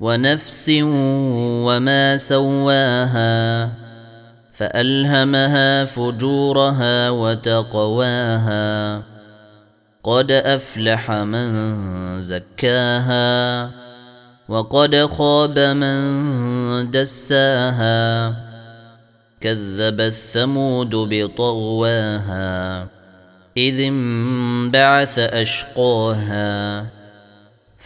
ونفس وما سواها فألهمها فجورها وتقواها قد أفلح من زكاها وقد خاب من دساها كذبت ثمود بطغواها إذ انبعث أشقاها